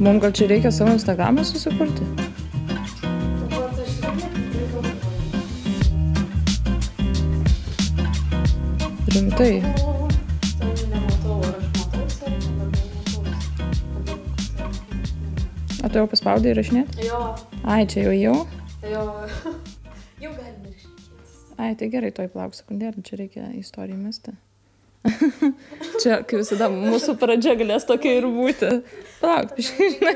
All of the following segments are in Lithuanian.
Mums gal čia reikia savo Instagramą susikurti? Tai. Rimtai. O, tu jau paspaudai įrašinėti? Jo, Ai, čia jau jau? jo. Jau galime šnekėtis. Ai, tai gerai, toj plauk sekundėlį, čia reikia istoriją mesti. Čia, kaip visada, mūsų pradžia galės tokia ir būti. Plauk, žinai.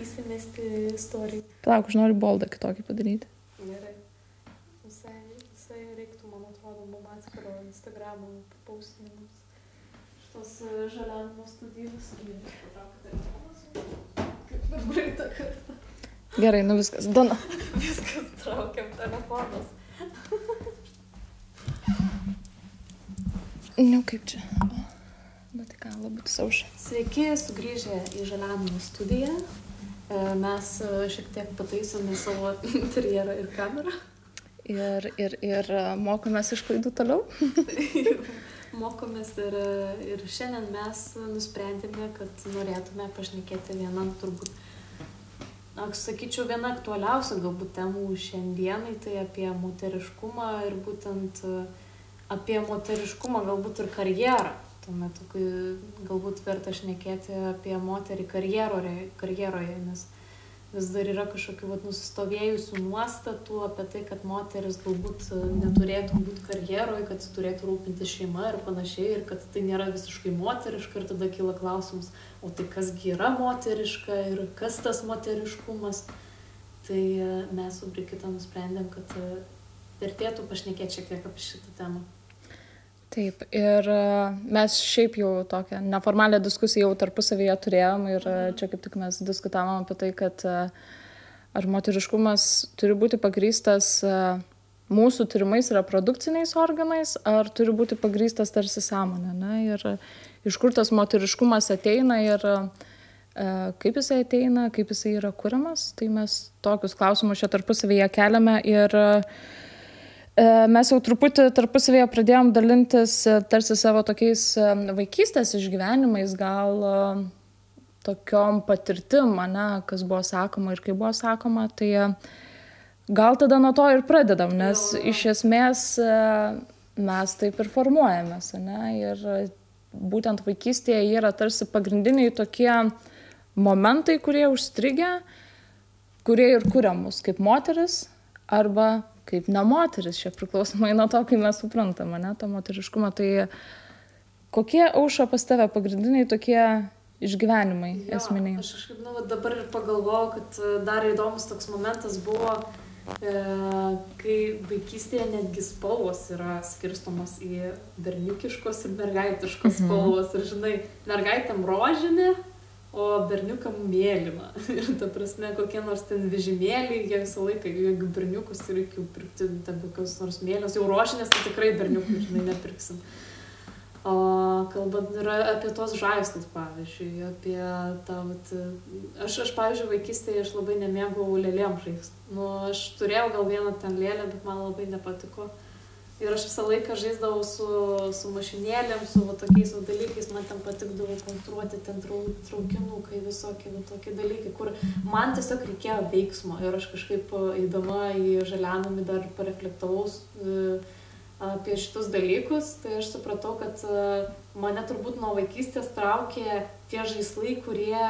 Įsimesti istoriją. Plauk, aš noriu boldą kitokį padaryti. Gerai. Visai, visai reiktų, man atrodo, mum atskiro Instagramo paustinimus. Šitos e, žaliavimo studijos. Kaip per greitą kartą. Gerai, nu viskas. Dona. Viskas traukiam telefonas. Nu kaip čia. O, Bet ką, labai sauša. Sveiki, sugrįžę į žaliavimo studiją. E, Mes e, šiek tiek pataisome savo interjerą ir kamerą. Ir, ir, ir e, mokomės iš klaidų toliau. Mokomės ir, ir šiandien mes nusprendėme, kad norėtume pašnekėti vieną turbūt, aš sakyčiau, viena aktualiausia galbūt temų šiandienai, tai apie moteriškumą ir būtent e, apie moteriškumą galbūt ir karjerą. Tuo metu, kai galbūt verta šnekėti apie moterį karjeroje, karjeroje nes vis dar yra kažkokių vat, nusistovėjusių nuostatų apie tai, kad moteris galbūt neturėtų būti karjeroje, kad turėtų rūpinti šeima ir panašiai, ir kad tai nėra visiškai moteriška ir tada kyla klausimas, o tai kasgi yra moteriška ir kas tas moteriškumas. Tai e, mes su Brikita nusprendėm, kad e, vertėtų pašnekėti šiek tiek apie šitą temą. Taip, ir e, mes šiaip jau tokią neformalią diskusiją jau tarpusavėje turėjom ir e, čia kaip tik mes diskutavom apie tai, kad e, ar moteriškumas turi būti pagrystas mūsų turimais reprodukciniais organais, ar turi būti pagrystas tarsi sąmonė. Ne? Ir iš kur tas moteriškumas ateina ir e, kaip jisai ateina, kaip jisai yra kuriamas, tai mes tokius klausimus čia tarpusavėje keliame ir E, Mes jau truputį tarpusavėje pradėjom dalintis e, tarsi savo tokiais e, vaikystės išgyvenimais, gal e, tokiom patirtim, ne, kas buvo sakoma ir kaip buvo sakoma, tai e, gal tada nuo to ir pradedam, nes Jo. iš esmės e, mes taip ir formuojamės, ne, ir e, būtent vaikystėje yra tarsi pagrindiniai tokie momentai, kurie užstrigę, kurie ir kuria mus kaip moteris arba kaip ne moteris, čia priklausomai nuo to, kaip mes suprantame, ne, tą moteriškumą. Tai kokie aušo pas tave pagrindiniai tokie išgyvenimai Jo, esminiai? Aš kažkaip, nu, dabar ir pagalvojau, kad e, dar įdomus toks momentas buvo, e, kai vaikystėje netgi spalvos yra skirstomos į berniukiškos ir mergaitiškos Mhm. spalvos. Ir žinai, mergaitėm rožinė, o berniukam mėlyna. Ir ta prasme, kokie nors ten vežimėliai, jie visą laiką, jeigu berniukus reikia pirkti ten kokios nors mėlynos, jau rožinės, tai tikrai berniukų, žinai, nepirksim. O kalbant ir apie tos žaislus, pavyzdžiui, apie tą, vat, aš, aš, pavyzdžiui, vaikystėje aš labai nemėgau lėlėm žaisti. Nu, aš turėjau gal vieną ten lėlę, bet man labai nepatiko. Ir aš visą laiką žaisdavau su, su mašinėlėm, su va, tokiais va, dalykais, man ten patikdavo konstruoti ten trau, traukinukai, visokie va, tokie dalykai, kur man tiesiog reikėjo veiksmo. Ir aš kažkaip e, eidama į žalianamį dar pareflektavau e, apie šitus dalykus, tai aš supratau, kad e, mane turbūt nuo vaikystės traukė tie žaislai, kurie,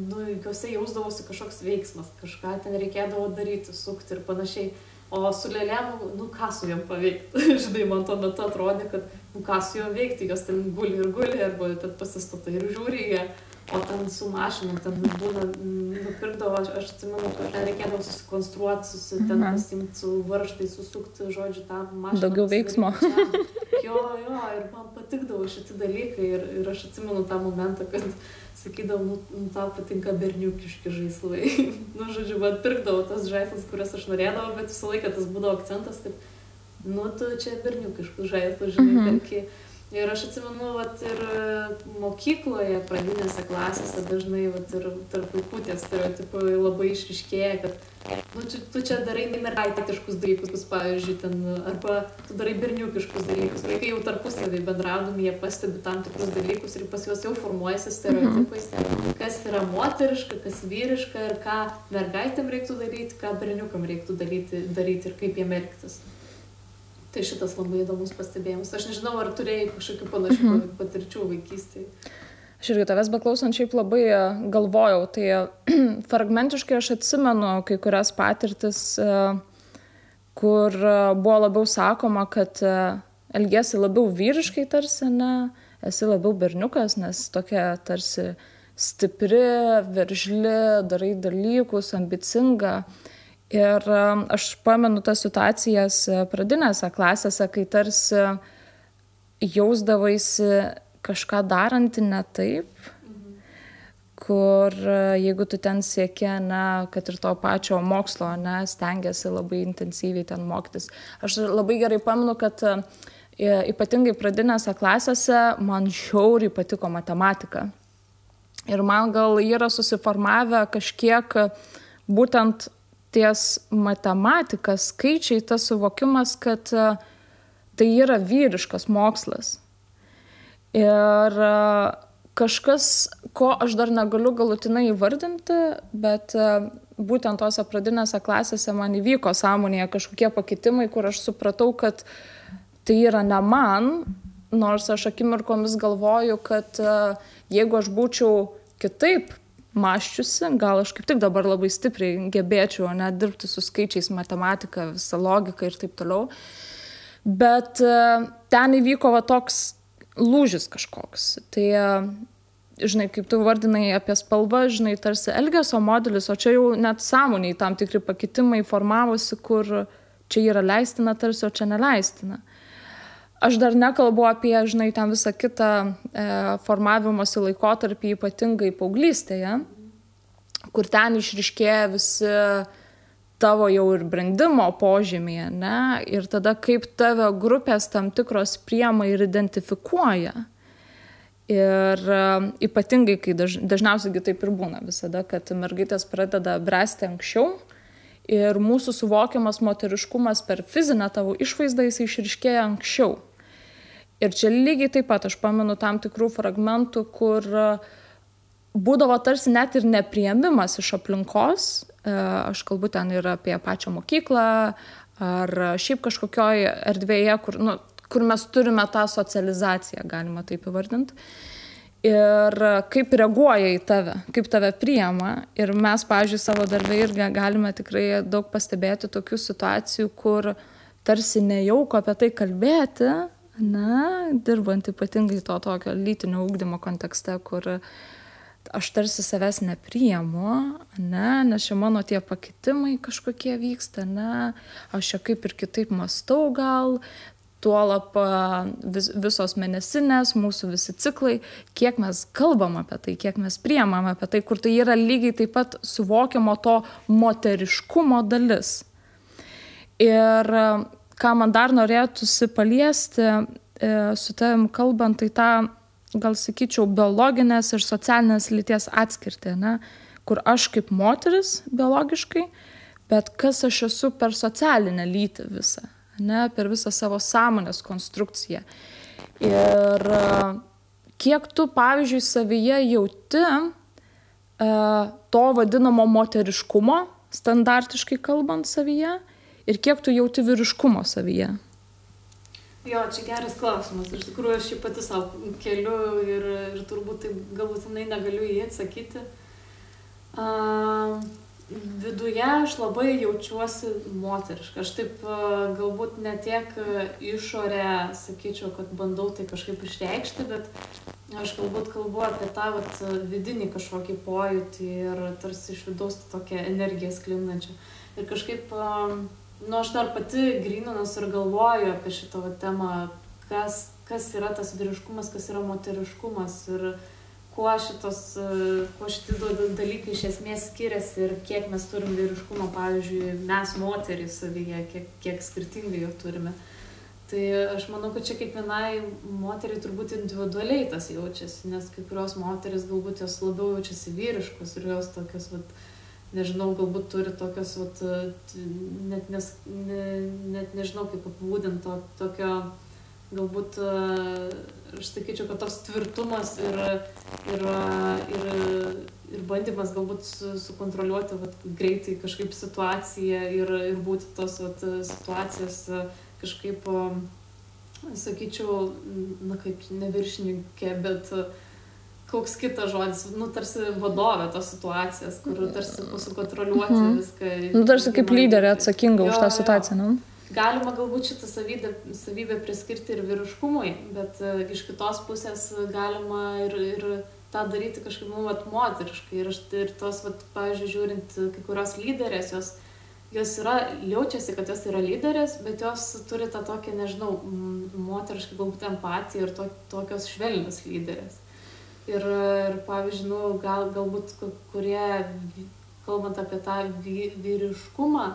nu, juose jausdavosi kažkoks veiksmas, kažką ten reikėdavo daryti, sukti ir panašiai. O su lėlėm, nu ką su jom paveikti. Žinai, man tuo metu atrodė, kad, nu ką su jom veikti, jos ten guli ir guli, arba ten pasistatai ir žiūri ją. O ten su mašinom, ten būna, mm, nupirkdavo, aš, aš atsimenu, kad reikėdavo susikonstruoti, susi, ten Mhm. pasimti su varštai, susukti, žodžiu, tą mašiną. Daugiau veiksmo. Jo, jo, ir man patikdavo šitie dalykai ir, ir aš atsimenu tą momentą, kad sakydavau, nu, nu tau patinka berniukiški žaislai. nu, žodžiu, man pirkdavo tas žaislus, kurias aš norėdavau, bet visą laiką tas būdavo akcentas, kad, nu, tu čia berniukiškus žaislus, žinai, Mhm. perki. Ir aš atsimenu, vat, ir mokykloje, pradinėse klasėse dažnai, vat, ir tarp vaikų tie stereotipai labai išriškėja, kad nu, tu, tu čia darai mergaitiškus dalykus, pavyzdžiui, ten, arba tu darai berniukiškus dalykus. Vaikai jau tarpusavį bendraudami, jie pastebi tam tikrus dalykus ir pas juos jau formuojasi stereotipai, mhm. kas yra moteriška, kas vyriška ir ką mergaitėm reiktų daryti, ką berniukam reiktų daryti, daryti ir kaip jiem elgtis. Tai šitas labai įdomus pastebėjimas. Aš nežinau, ar turėjai kažkokių panašių mhm. patirčių vaikystėje. Aš irgi tavęs beklausant šiaip labai e, galvojau, tai e, fragmentiškai aš atsimenu kai kurias patirtis, e, kur buvo labiau sakoma, kad elgesi labiau vyriškai tarsi, ne, esi labiau berniukas, nes tokia tarsi stipri, veržli, darai dalykus, ambicinga. Ir um, aš pamenu tas situacijas e, pradinėse klasėse, kai tarsi jausdavaisi kažką daranti ne taip, kur e, jeigu tu ten sieki, na, kad ir to pačio mokslo, ne, stengiasi labai intensyviai ten mokytis. Aš labai gerai pamenu, kad e, ypatingai pradinėse klasėse man žiauriai patiko matematika. Ir man gal yra susiformavę kažkiek būtent ties matematika, skaičiai, tas suvokimas, kad e, tai yra vyriškas mokslas. Ir e, kažkas, ko aš dar negaliu galutinai įvardinti, bet e, būtent tose pradinėse klasėse man įvyko sąmonėje kažkokie pakitimai, kur aš supratau, kad tai yra ne man, nors aš akimirkomis galvoju, kad jeigu aš būčiau kitaip mąščiusi, gal aš kaip tik dabar labai stipriai gebėčiau ne dirbti su skaičiais, matematika, visa logika ir taip toliau. Bet e, ten įvyko va toks lūžis kažkoks. Tai, e, žinai, kaip tu vardinai apie spalvą, žinai, tarsi elgesio modelis, o čia jau net sąmoniai tam tikri pakitimai formavosi, kur čia yra leistina tarsi, o čia neleistina. Aš dar nekalbu apie, žinai, ten visą kitą e, formavimosi laikotarpį, ypatingai paauglystėje, kur ten išriškėja visi tavo jau ir brandimo požymėje, ne? Ir tada kaip tave grupės tam tikros priema ir identifikuoja. Ir uh, ypatingai, kai daž, dažniausiai taip ir būna visada, kad mergaitės pradeda bręsti anksčiau ir mūsų suvokiamas moteriškumas per fizinę tavo išvaizdą jis išriškėja anksčiau. Ir čia lygiai taip pat aš pamenu tam tikrų fragmentų, kur e, būdavo tarsi net ir nepriemimas iš aplinkos, e, aš kalbu ten ir apie pačią mokyklą, ar šiaip kažkokioj erdvėje, kur, nu, kur mes turime tą socializaciją, galima taip įvardinti. Ir kaip reaguoja į tave, kaip tave priema. Ir mes, pažiūrėjau, savo darbę irgi galime tikrai daug pastebėti tokių situacijų, kur tarsi nejauko apie tai kalbėti, na, dirbant ypatingai to tokio lytinio ūkdymo kontekste, kur aš tarsi savęs nepriemu, ne, nes čia mano tie pakitimai kažkokie vyksta, ne, aš čia kaip ir kitaip mastau gal, tuolap vis, visos mėnesinės, mūsų visi ciklai, kiek mes kalbam apie tai, kiek mes priemam apie tai, kur tai yra lygiai taip pat suvokiamo to moteriškumo dalis. Ir ką man dar norėtųsi paliesti e, su tavim kalbant, tai tą, gal sakyčiau, biologinės ir socialinės lyties atskirtį, ne? kur aš kaip moteris biologiškai, bet kas aš esu per socialinę lytį visą, ne? per visą savo sąmonės konstrukciją. Ir e, kiek tu, pavyzdžiui, savyje jauti e, to vadinamo moteriškumo, standartiškai kalbant savyje, ir kiek tu jauti vyriškumo savyje? Jo, čia geras klausimas. Iš tikrųjų, aš jį pati savo keliu ir, ir turbūt taip galutinai negaliu jį atsakyti. Uh, viduje aš labai jaučiuosi moteriška. Aš taip galbūt ne tiek išorę, sakyčiau, kad bandau tai kažkaip išreikšti, bet aš galbūt kalbu apie tą vat, vidinį kažkokį pojūtį ir tarsi iš vidaus tokią energiją sklindančią. Ir kažkaip uh, nu aš dar pati gryninuos ir galvoju apie šitą temą, kas, kas yra tas vyriškumas, kas yra moteriškumas ir kuo, šitos, kuo šitie dalykai iš esmės skiriasi ir kiek mes turim vyriškumo, pavyzdžiui, mes moterys savyje, kiek, kiek skirtingai jo turime. Tai aš manau, kad čia kiekvienai moteriai turbūt individualiai tas jaučiasi, nes kai kurios moteris galbūt jos labiau jaučiasi vyriškos ir jos tokios, vat, nežinau, galbūt turi tokios, vat, net, nes, ne, net nežinau kaip apibūdinti, to, tokio, galbūt, aš sakyčiau, kad toks tvirtumas ir, ir, ir, ir bandymas galbūt su, sukontroliuoti vat, greitai kažkaip situaciją ir, ir būti tos vat, situacijos kažkaip, sakyčiau, na kaip ne viršininkė, bet koks kitas žodis, nu tarsi vadovė tos situacijas, kur tarsi sukontroliuoti mhm. viską. Nu, tarsi kaip lyderė atsakinga jo, už tą situaciją, nu? Galima galbūt šitą savybę, savybę priskirti ir vyriškumui, bet uh, iš kitos pusės galima ir, ir tą daryti kažkaip, nu, vat, moteriškai. Ir, ir tos, vat, pavyzdžiui, žiūrint, kai kurios lyderės, jos jos yra, jaučiasi, kad jos yra lyderės, bet jos turi tą tokią, nežinau, moterišką galbūt empatiją ir to, tokios švelnios lyderės. Ir, ir pavyzdžiui, nu, gal, galbūt kurie, kalbant apie tą vy, vyriškumą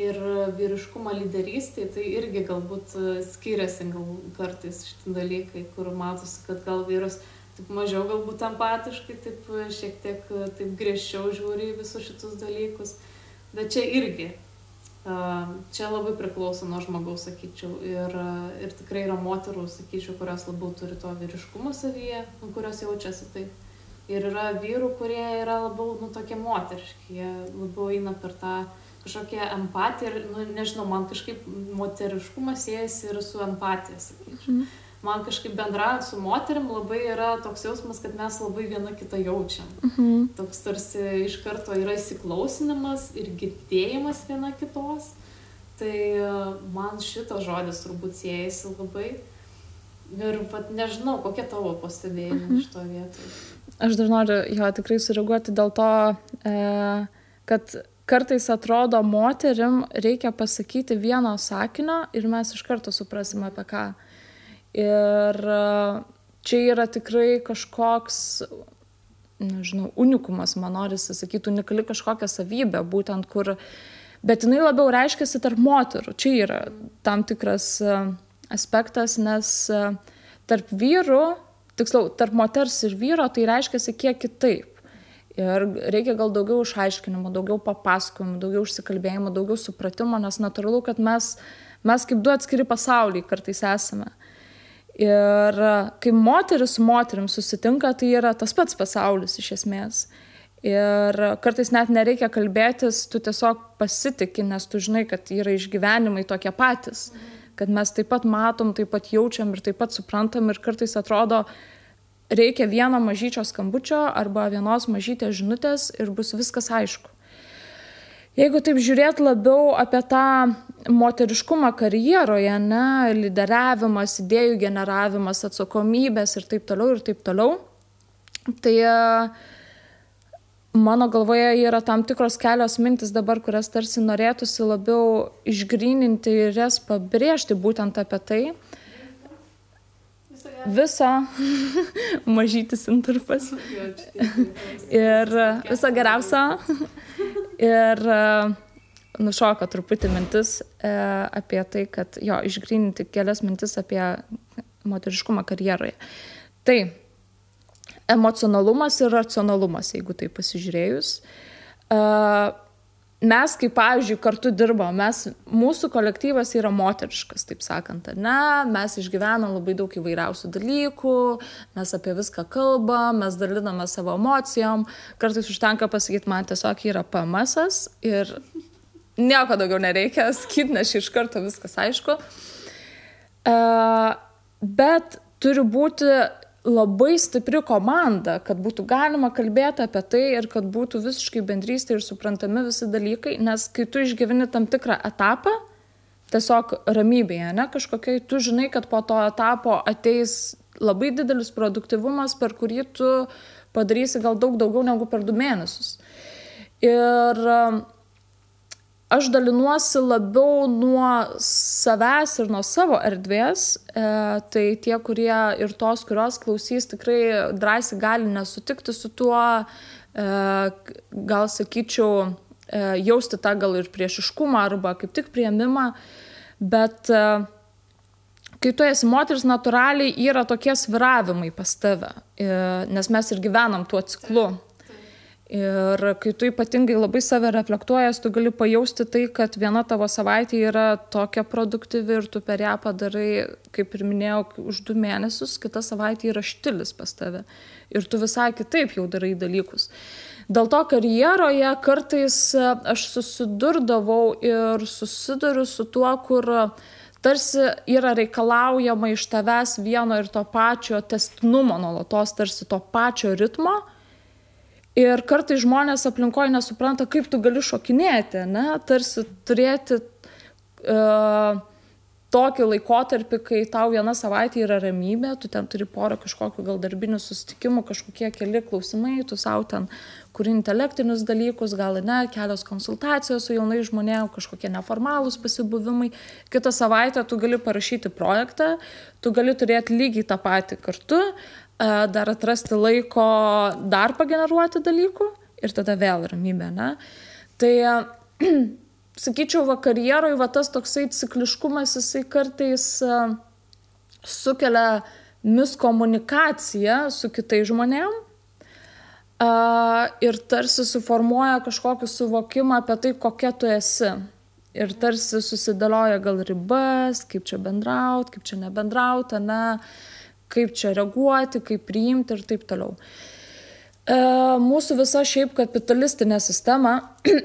ir vyriškumą lyderystėje, tai irgi galbūt skiriasi gal, kartais šitie dalykai, kur matosi, kad gal vyras taip mažiau galbūt empatiškai, taip šiek tiek taip griežčiau žiūri į visus šitus dalykus. Bet čia irgi, čia labai priklauso nuo žmogaus, sakyčiau. Ir, ir tikrai yra moterų, sakyčiau, kurios labiau turi to vyriškumo savyje, nu, kurios jaučiasi taip. Ir yra vyrų, kurie yra labiau, nu, tokie moteriški, jie labiau eina per tą kažkokią empatiją ir, nu, nežinau, man kažkaip moteriškumas siejasi ir su empatija, sakyčiau. Mm man kažkaip bendraujant su moterim labai yra toks jausmas, kad mes labai viena kitą jaučiam. Mhm. Toks tarsi iš karto yra įsiklausinimas ir girdėjimas viena kitos. Tai e, man šitas žodis turbūt siejasi labai. Ir pat nežinau, kokie tavo pastebėjimai mhm. iš to vietoje. Aš dar noriu jo tikrai sureaguoti dėl to, e, kad kartais atrodo moterim reikia pasakyti vieno sakinio ir mes iš karto suprasime apie ką. Mhm Ir e, čia yra tikrai kažkoks, nežinau, unikumas, man norisi sakyti, unikali kažkokia savybė, būtent kur, bet jinai labiau reiškiasi tarp moterų. Čia yra tam tikras e, aspektas, nes e, tarp vyrų, tiksliau, tarp moters ir vyro tai reiškiasi kiek kitaip. Ir reikia gal daugiau išaiškinimo, daugiau papasakojimų, daugiau užsikalbėjimo, daugiau supratimo, nes natūralu, kad mes, mes kaip du atskiri pasauliai kartais esame. Ir kai moteris su moterim susitinka, tai yra tas pats pasaulis iš esmės. Ir kartais net nereikia kalbėtis, tu tiesiog pasitikė, nes tu žinai, kad yra išgyvenimai tokie patys, kad mes taip pat matom, taip pat jaučiam ir taip pat suprantam ir kartais atrodo, reikia vieno mažyčio skambučio arba vienos mažytės žinutės ir bus viskas aišku. Jeigu taip žiūrėt labiau apie tą moteriškumą karjeroje, ne, lyderiavimas, idėjų generavimas, atsakomybės ir taip toliau ir taip toliau, tai e, mano galvoje yra tam tikros kelios mintis dabar, kurias tarsi norėtųsi labiau išgryninti ir jas pabrėžti būtent apie tai. Viso mažytis interpas. ir viso geriausio. Ir e, nušoka truputį mintis e, apie tai, kad jo, išgrininti kelias mintis apie moteriškumą karjeroje. Tai emocionalumas ir racionalumas, jeigu tai pasižiūrėjus. E, mes, kaip pavyzdžiui, kartu dirbam, mes, mūsų kolektyvas yra moteriškas, taip sakant, ne, mes išgyvenam labai daug įvairiausių dalykų, mes apie viską kalbam, mes daliname savo emocijom, kartais užtenka pasakyti, man tiesiog yra PMS ir nieko daugiau nereikia, skidneš iš karto viskas aišku. Uh, bet turi būti labai stipri komanda, kad būtų galima kalbėti apie tai ir kad būtų visiškai bendrystė ir suprantami visi dalykai, nes kai tu išgyveni tam tikrą etapą, tiesiog ramybėje, ne kažkokiai, tu žinai, kad po to etapo ateis labai didelis produktivumas, per kurį tu padarysi gal daug daugiau negu per du mėnesius. Ir aš dalinuosi labiau nuo savęs ir nuo savo erdvės, e, tai tie, kurie ir tos, kurios klausys, tikrai drąsiai gali nesutikti su tuo, e, gal sakyčiau, e, jausti tą gal ir priešiškumą arba kaip tik prieimimą, bet e, kai tu esi moteris, natūraliai yra tokie sviravimai pas tave, e, nes mes ir gyvenam tuo ciklu. Ir kai tu ypatingai labai save reflektuojas, tu gali pajausti tai, kad viena tavo savaitė yra tokia produktyvi ir tu per ją padarai, kaip ir minėjau, už du mėnesius, kita savaitė yra štilis pas tave. Ir tu visai kitaip jau darai dalykus. Dėl to karjeroje kartais aš susidurdavau ir susiduriu su tuo, kur tarsi yra reikalaujama iš tavęs vieno ir to pačio testinumo nuolatos, tarsi to pačio ritmo Ir kartai žmonės aplinkoje nesupranta, kaip tu gali šokinėti, ne? tarsi turėti uh, tokį laikotarpį, kai tau viena savaitė yra ramybė, tu ten turi porą kažkokių gal darbinių susitikimų, kažkokie keli klausimai, tu savo ten kuri intelektinius dalykus, gal ne, kelios konsultacijos su jaunai žmonėmis, kažkokie neformalūs pasibuvimai. Kitą savaitę tu gali parašyti projektą, tu gali turėti lygiai tą patį kartu, E, dar atrasti laiko dar pageneruoti dalykų ir tada vėl ramybė, ne? Tai, sakyčiau, va karjeroje va tas toksai cikliškumas, jisai kartais e, sukelia miskomunikaciją su kitais žmonėm e, ir tarsi suformuoja kažkokį suvokimą apie tai, kokia tu esi. Ir tarsi susidėlioja gal ribas, kaip čia bendrauti, kaip čia nebendrauti, ne. Kaip čia reaguoti, kaip priimti ir taip toliau. E, mūsų visa šiaip kapitalistinė sistema,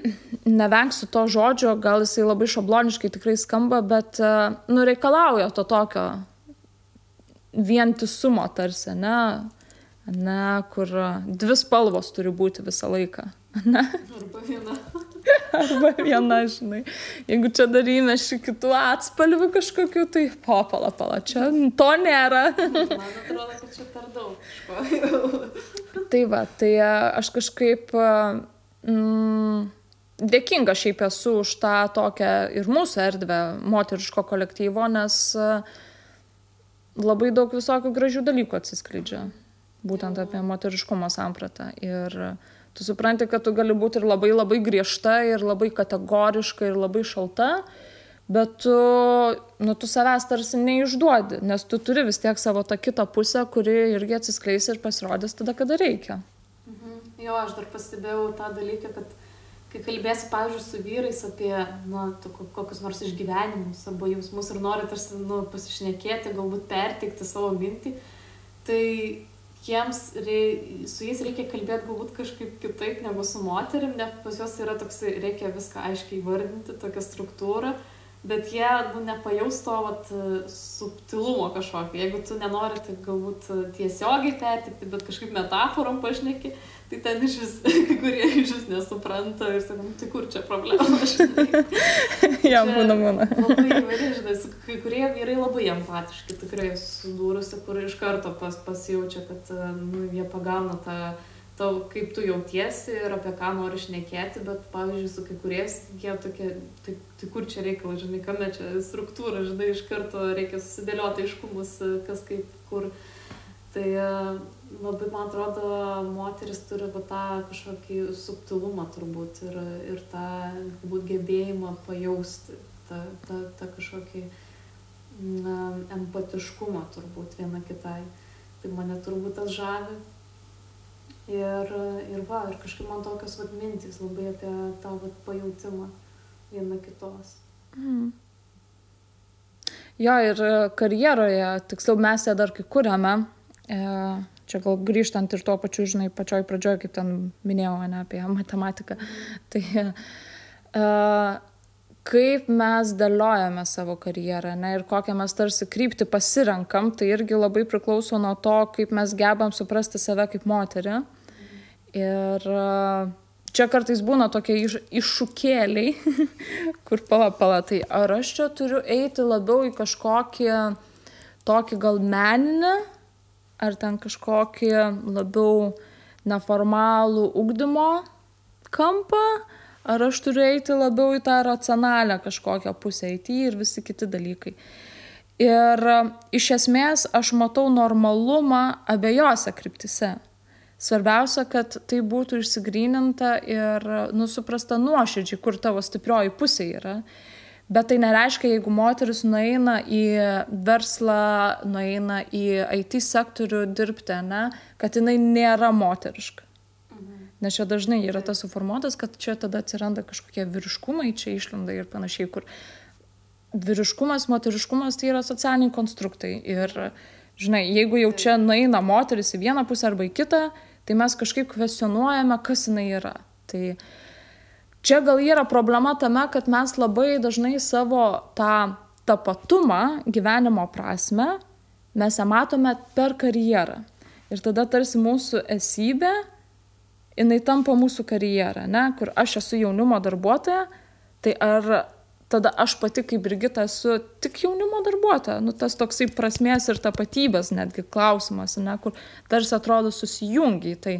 nevengsiu to žodžio, gal jisai labai šabloniškai tikrai skamba, bet e, nureikalauja to tokio vientisumo tarsi, ne, ne, kur dvi spalvos turi būti visą laiką. Ne? Arba viena. Arba viena, žinai. Jeigu čia dar įmeši kitų atspalvių kažkokių, tai popala, pala, čia to nėra. Man atrodo, kad čia per daug tai va, tai e, aš kažkaip mm, dėkinga šiaip esu už tą tokią ir mūsų erdvę moteriško kolektyvo, nes e, labai daug visokių gražių dalykų atsiskleidžia. Būtent apie moteriškumo sampratą. Ir uh, Tu supranti, kad tu gali būti ir labai labai griežta, ir labai kategoriška, ir labai šalta, bet tu, nu, tu savęs tarsi neišduodi, nes tu turi vis tiek savo tą kitą pusę, kuri irgi atsiskleis ir pasirodys tada, kada reikia. Mhm. Jo, aš dar pastebėjau tą dalyką, kad kai kalbėsi, pavyzdžiui, su vyrais apie nu, kokius nors išgyvenimus arba jausmus ir nori tarsi nu, pasišnekėti, galbūt perteikti savo mintį, tai jiems rei, su jais reikia kalbėti galbūt kažkaip kitaip negu su moterim, nes pas juos yra toks, reikia viską aiškiai vardinti, tokią struktūrą, bet jie nu, nepajaus to vat, subtilumo kažkokio. Jeigu tu nenori tai galbūt tiesiogiai pertikti, bet kažkaip metaforom pašneki, tai ten iš vis, kai kurie iš vis nesupranta ir sakom, tai kur čia problema. Jam būna būna. Labai įvairiai, žinai, kai kurie vyrai labai empatiški, tikrai susidūrusi, kur iš karto pas, pasijaučia, kad nu, jie pagauna tą, tau, kaip tu jautiesi ir apie ką nori šnekėti, bet pavyzdžiui, su kai kuriais jie tokie, tai, tai kur čia reikalas, žinai, kame čia struktūra, žinai, iš karto reikia susidėlioti aiškumus, kas kaip, kur. Tai labai, man atrodo, moteris turi va, tą kažkokį subtilumą turbūt ir, ir tą galbūt gebėjimą pajausti, tą, tą, tą kažkokį na, empatiškumą turbūt viena kitai. Tai mane turbūt tas žavi. Ir, ir va, ir kažkaip man tokios vat mintys labai apie tą vat pajūtimą viena kitos. Mm. Jo, ir karjeroje, tiksliau mes ją dar kai kuriame, e, čia gal grįžtant ir tuo pačiu, žinai, pačioj pradžioj, kaip ten minėjau, ne apie matematiką, tai uh, kaip mes dėliojame savo karjerą ne, ir kokią mes tarsi kryptį pasirenkam, tai irgi labai priklauso nuo to, kaip mes gebam suprasti save kaip moterį. Ir uh, čia kartais būna tokie iš, iššūkėliai, kur pala, pala, tai ar aš čia turiu eiti labiau į kažkokį tokį gal meninį ar ten kažkokį labiau neformalų ugdymo kampą, ar aš turiu eiti labiau į tą racionalią kažkokią pusę, eiti ir visi kiti dalykai. Ir iš esmės aš matau normalumą abiejose kryptise. Svarbiausia, kad tai būtų išsigryninta ir nusuprasta nuoširdžiai, kur tavo stiprioji pusė yra. Bet tai nereiškia, jeigu moteris nueina į verslą, nueina į IT sektorių dirbti, ne, kad jinai nėra moteriška. Nes čia dažnai yra tas suformuotas, kad čia tada atsiranda kažkokie vyriškumai, čia išlenda ir panašiai, kur vyriškumas, moteriškumas tai yra socialiniai konstruktai. Ir, žinai, jeigu jau čia nueina moteris į vieną pusę arba į kitą, tai mes kažkaip kvestionuojame, kas jinai yra. Tai čia gal yra problema tame, kad mes labai dažnai savo tą tapatumą, gyvenimo prasme, mes ją matome per karjerą. Ir tada tarsi mūsų esybė jinai tampa mūsų karjera, ne, kur aš esu jaunimo darbuotoja, tai ar tada aš pati kaip Brigita esu tik jaunimo darbuotoja, nu tas toksai prasmės ir tapatybės netgi klausimas, ne, kur tarsi atrodo susijungiai. Tai,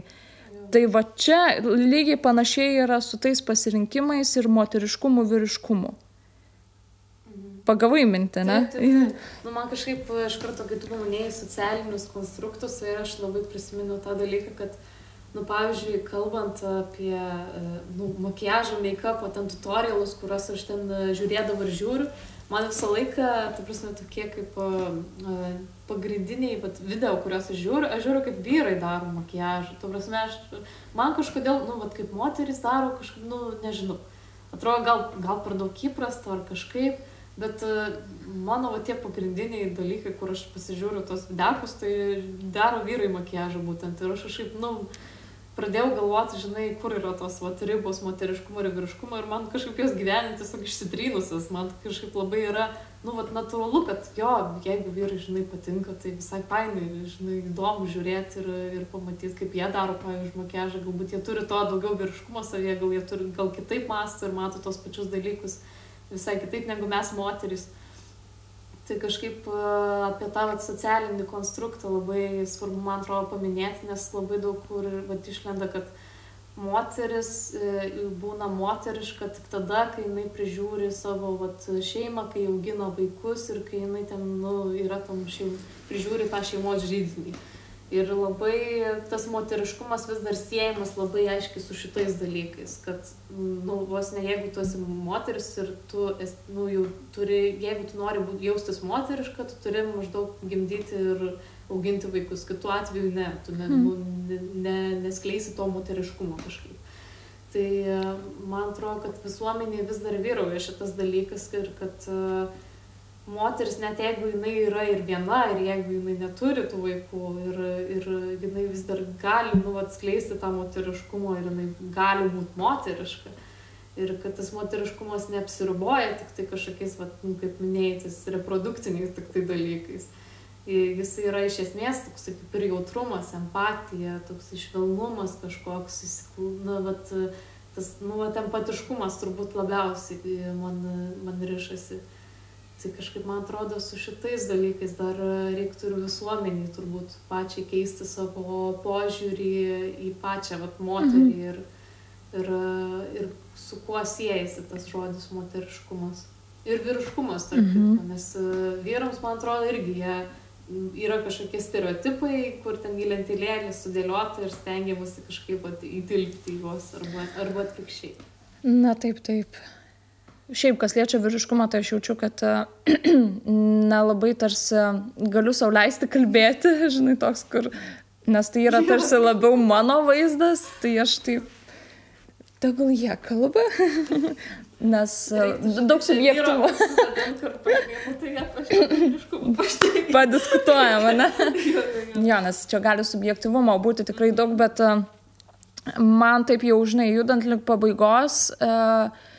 tai va čia lygiai panašiai yra su tais pasirinkimais ir moteriškumu, vyriškumu. Pagavai mintį, ne? Taip, taip, taip. Nu, man kažkaip iš karto, kai tu paminėjai socialinius konstruktus, tai aš labai prisimenu tą dalyką, kad nu pavyzdžiui kalbant apie e, nu, makiažą, make-upą, ten tutorialus, kuriuos aš ten e, žiūrėdavau ir žiūriu, man visą laiką, ta prasme, tokie kaip uh, pagrindiniai vat, video, kuriuos aš žiūriu, aš žiūriu, kaip vyrai daro makiažą. Ta prasme, aš, man kažkodėl, nu, vat, kaip moteris daro, kažkaip, nu, nežinau. Atrodo, gal, gal per daug įprasta ar kažkaip, bet mano va, tie pagrindiniai dalykai, kur aš pasižiūriu tos videkus, tai daro vyrai makiažą būtent. Ir aš kažkaip, nu, pradėjau galvoti, žinai, kur yra tos vat, ribos moteriškumo ir vyriškumo ir man kažkaip jos gyventi tiesiog išsitrynusios, man kažkaip labai yra, nu, vat, natūralu, kad jo, jeigu vyrai, žinai, patinka, tai visai fainai, žinai, įdomu žiūrėti ir, ir pamatyti, kaip jie daro, pavyzdžiui, makiažą, galbūt jie turi to daugiau vyriškumo savyje, gal jie turi, gal kitaip mąsto ir mato tos pačius dalykus visai kitaip negu mes moteris. Tai kažkaip apie tą vat, socialinį konstruktą labai svarbu, man atrodo, paminėti, nes labai daug kur vat, išlenda, kad moteris e, būna moteriška tik tada, kai jinai prižiūri savo vat, šeimą, kai augina vaikus ir kai jinai ten nu, yra tam šeim, prižiūri tą šeimos žydinį. Ir labai tas moteriškumas vis dar siejamas labai aiškiai su šitais dalykais, kad, nu, vos ne jeigu tu esi moteris ir tu, esi, nu, jau turi, jeigu tu nori būt, jaustis moteriška, tu turi maždaug gimdyti ir auginti vaikus, kitu atveju ne, tu ne, mm. ne, ne, neskleisi to moteriškumo kažkaip. Tai man atrodo, kad visuomenėje vis dar vyrauja šitas dalykas ir kad uh, moteris, net jeigu jinai yra ir viena, ir jeigu jinai neturi tų vaikų, ir, ir jinai vis dar gali nu, atskleisti tą moteriškumą, ir jinai gali būti moteriška. Ir kad tas moteriškumas neapsiriboja tik tai kažkokiais, vat, nu, kaip minėjai, tais reprodukciniais tik tai dalykais. Jis yra iš esmės toks kaip ir jautrumas, empatija, toks išvelnumas kažkoks, nu, vat, tas, nu, vat, empatiškumas turbūt labiausiai man, man ryšasi. Tai kažkaip man atrodo, su šitais dalykais dar reiktų ir visuomeniai turbūt pačiai keisti savo požiūrį į pačią vat, moterį mhm. ir, ir, ir su kuo siejasi tas žodis moteriškumas. Ir vyriškumas, tarp mhm. kitko, nes e, vyrams, man atrodo, irgi jie yra kažkokie stereotipai, kur ten į lentylėlį sudėliota ir stengiamasi kažkaip įtilpti juos arba, arba atvirkščiai. Na taip, taip. Šiaip, kas liečia vyriškumą, tai aš jaučiu, kad nelabai tarsi galiu sauliaisti kalbėti, žinai, toks, kur, nes tai yra tarsi labiau mano vaizdas, tai aš taip, tegul jie kalba, nes daug subjektų. Padiskutuojam, ne? jo, nes čia gali subjektivumo būti tikrai daug, bet man taip jau, žinai, judant link pabaigos, uh,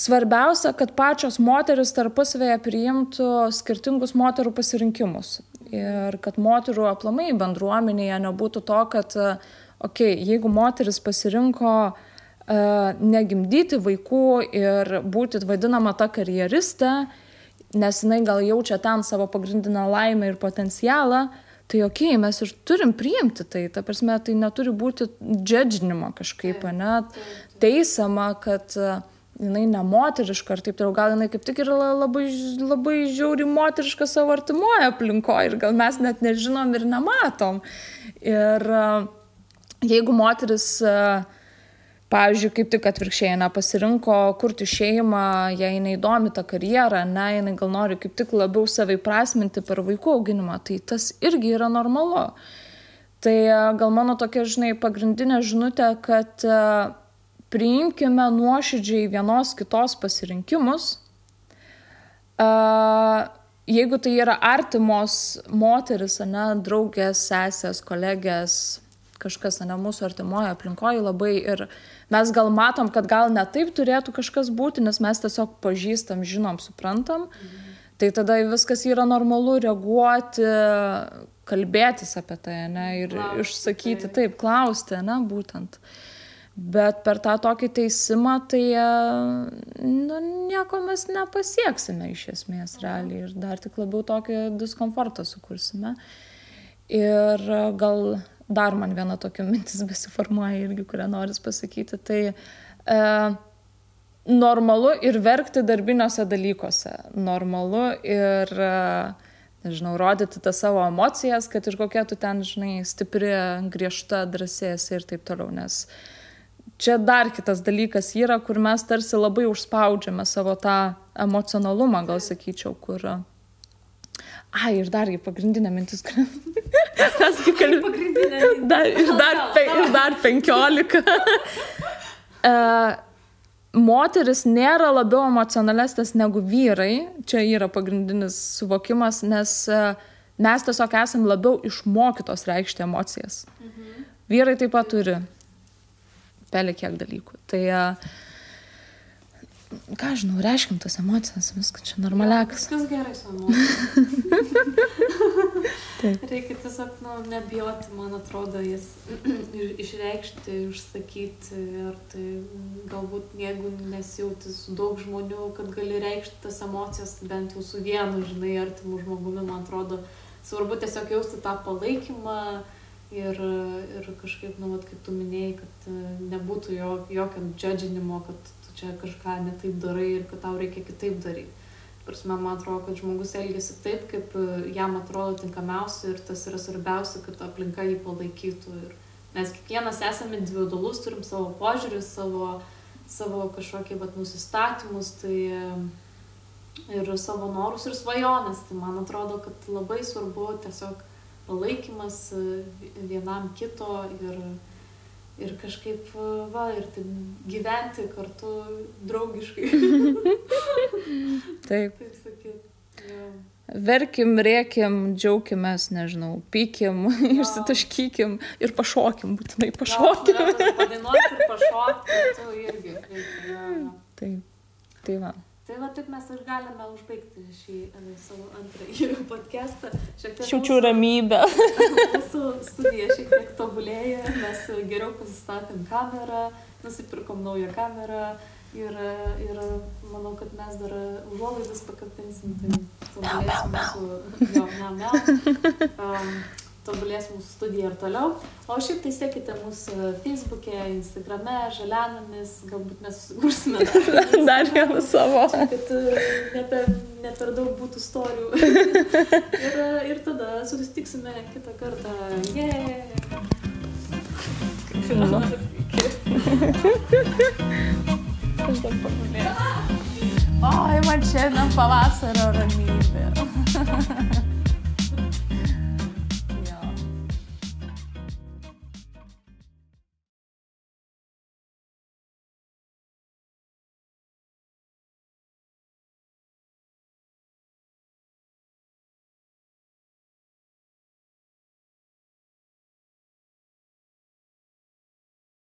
Svarbiausia, kad pačios moteris tarpusavėje priimtų skirtingus moterų pasirinkimus. Ir kad moterų aplamai bendruomenėje nebūtų to, kad, okei, okay, jeigu moteris pasirinko uh, negimdyti vaikų ir būti vadinama ta karjeriste, nes jinai gal jaučia ten savo pagrindinę laimę ir potencialą, tai okei, okay, mes ir turim priimti tai. Ta prasme, tai neturi būti džedžinimo kažkaip, ne, teisama, kad uh, jinai nemoteriška ar taip toliau, gal jinai kaip tik yra labai, labai žiauri moteriška savo artimoje aplinkoje ir gal mes net nežinom ir nematom. Ir jeigu moteris pavyzdžiui, kaip tik atvirkščiai, ne, pasirinko kurti šeimą, jei neįdomi ta karjera, ne, jinai gal nori kaip tik labiau savai prasminti per vaikų auginimą, tai tas irgi yra normalu. Tai e, gal mano tokia, žinai, pagrindinė žinutė, kad e, priimkime nuoširdžiai vienos kitos pasirinkimus. Jeigu tai yra artimos moteris, ne, draugės, sesės, kolegės, kažkas, ne, mūsų artimoje aplinkoje labai ir mes gal matom, kad gal ne taip turėtų kažkas būti, nes mes tiesiog pažįstam, žinom, suprantam. Mhm. Tai tada viskas yra normalu reaguoti, kalbėtis apie tai, ne, ir klausti, išsakyti, tai. taip, klausti, ne, būtent. Bet per tą tokį teisimą, tai nu, nieko mes nepasieksime iš esmės realiai ir dar tik labiau tokį diskomfortą sukursime. Ir gal dar man viena tokia mintis besiformuoja irgi, kurią noris pasakyti. Tai e, normalu ir verkti darbiniuose dalykuose. Normalu ir, e, nežinau, rodyti tas savo emocijas, kad ir kokia tu ten, žinai, stipri, griežta, drąsėsi ir taip toliau. Nes čia dar kitas dalykas yra, kur mes tarsi labai užspaudžiame savo tą emocionalumą, gal sakyčiau, kur Ai, ir dar pagrindinė mintis, kad mes kaip kalbėjome. Dar, ir, dar, pe, ir dar penkiolika. uh, moteris nėra labiau emocionalesnės negu vyrai, čia yra pagrindinis suvokimas, nes uh, mes tiesiog esam labiau išmokytos reikšti emocijas. Mhm. Vyrai taip pat turi pelė kiek dalykų. Tai uh, ką žinau, reiškim tas emocijas, viskas čia normaliakas. Ja, viskas gerai su emocijomis. Reikia tiesiog nu, nebijoti, man atrodo, jas išreikšti, išsakyti. Ir tai galbūt jeigu nesijauti su daug žmonių, kad gali reikšti tas emocijas, bent jau su vienu, žinai, artimu žmogumi, man atrodo, svarbu tiesiog jausti tą palaikymą. Ir, ir kažkaip, nu, vat, kaip tu minėjai, kad nebūtų jo, jokio džedžinimo, kad čia kažką ne taip darai ir kad tau reikia kitaip daryti. Prasme, man atrodo, kad žmogus elgesi taip, kaip e, jam atrodo tinkamiausia ir tas yra svarbiausia, kad aplinka jį palaikytų. Ir mes kiekvienas esame individualus, turim savo požiūrį, savo, savo kažkokį vat, nusistatymus tai, e, ir savo norus ir svajonės. Tai man atrodo, kad labai svarbu tiesiog palaikymas e, vienam kito ir, ir kažkaip, va, ir gyventi kartu draugiškai. taip. Taip sakyt. Ja. Verkim, rėkim, džiaukimės, nežinau, pykim, ja. išsitaškykim ir pašokim, būtinai pašokim. Ja, padainuoti ir pašokti, tu irgi. Taip, tai va. Tai va taip mes ir galime užbaigti šį e, savo antrąjį podcastą. Šiaučiu ramybę. Mūsų studija šiek tiek tobulėja, mes geriau pasistatėm kamerą, nusipirkom naują kamerą ir, ir manau, kad mes dar užuolaidas pakabinsim. Tai tobulės mūsų, jo, ne, ne. Um, tobulės mūsų studija ir toliau. O šiaip tai sekite mūsų Facebook'e, Instagram'e, Žalianomis, galbūt mes susigursime dar, vieną savo. Kad e, ne per, ne per daug būtų storių. ir, ir tada susitiksime kitą kartą. Yeah. Filmu. Aš dar pagulėjau. Oi, man šiandien pavasario ramybė.